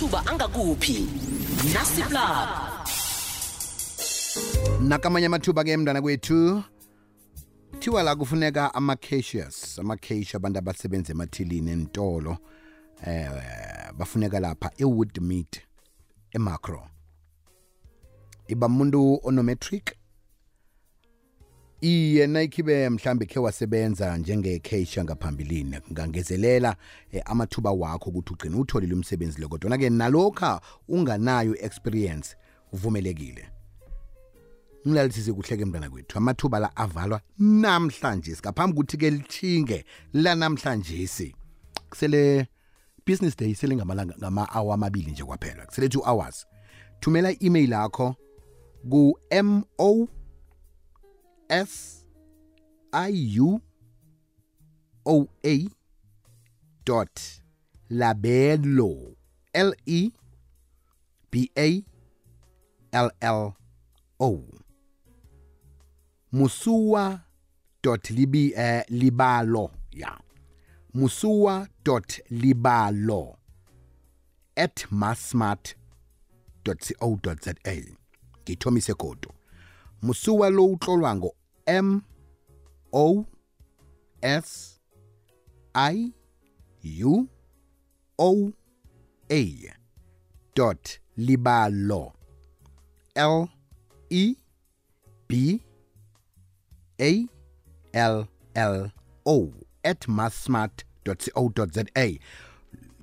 amathuba angakuphi? Nasiplab nakamanye amathuba ke mntwana kwethu. Kuthiwa la kufuneka ama-cassius ama-cash abantu abasebenza emathilini entolo eh bafuneka lapha ewood meat emacro. Iba umuntu onometric iye nayikhibe mhlambe khe wasebenza njenge-cashier ngaphambilini. Kungangezelela eh, amathuba wakho ukuthi ugcine utholile umsebenzi lo kodwa-ke nalokha unganayo experience uvumelekile. Ngilalisise kuhle-ke mntwana kwethu. Amathuba la avalwa namhlanje ngaphambi ukuthi-ke lithinge lanamhlanje kusele business day sele ngamalanga ngama-awa amabili nje kwaphela. Kusele two hours thumela i-email yakho ku-mo s i u o a dot labelo l e b a l l o. Musuwa dot libi eh, libalo ya. Musuwa dot libalo at masmart co za ngithomise godo musuwa lo utlolwa ngo m o s i u o a dot libalo. L e b a l l o at masmart co za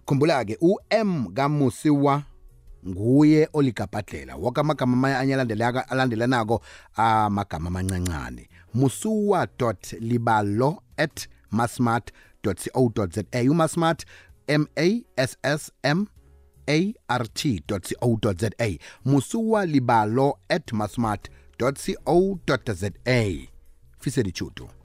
khumbula-ke u-m kamusiwa nguye oligabhadlela woke amagama amanye alandelaka- alandelanako amagama amancancane. Musuwa libalo at masmart co za. Umasmart m a s s m a r t co za. Musuwa libalo at masmart co za. Fise dichuto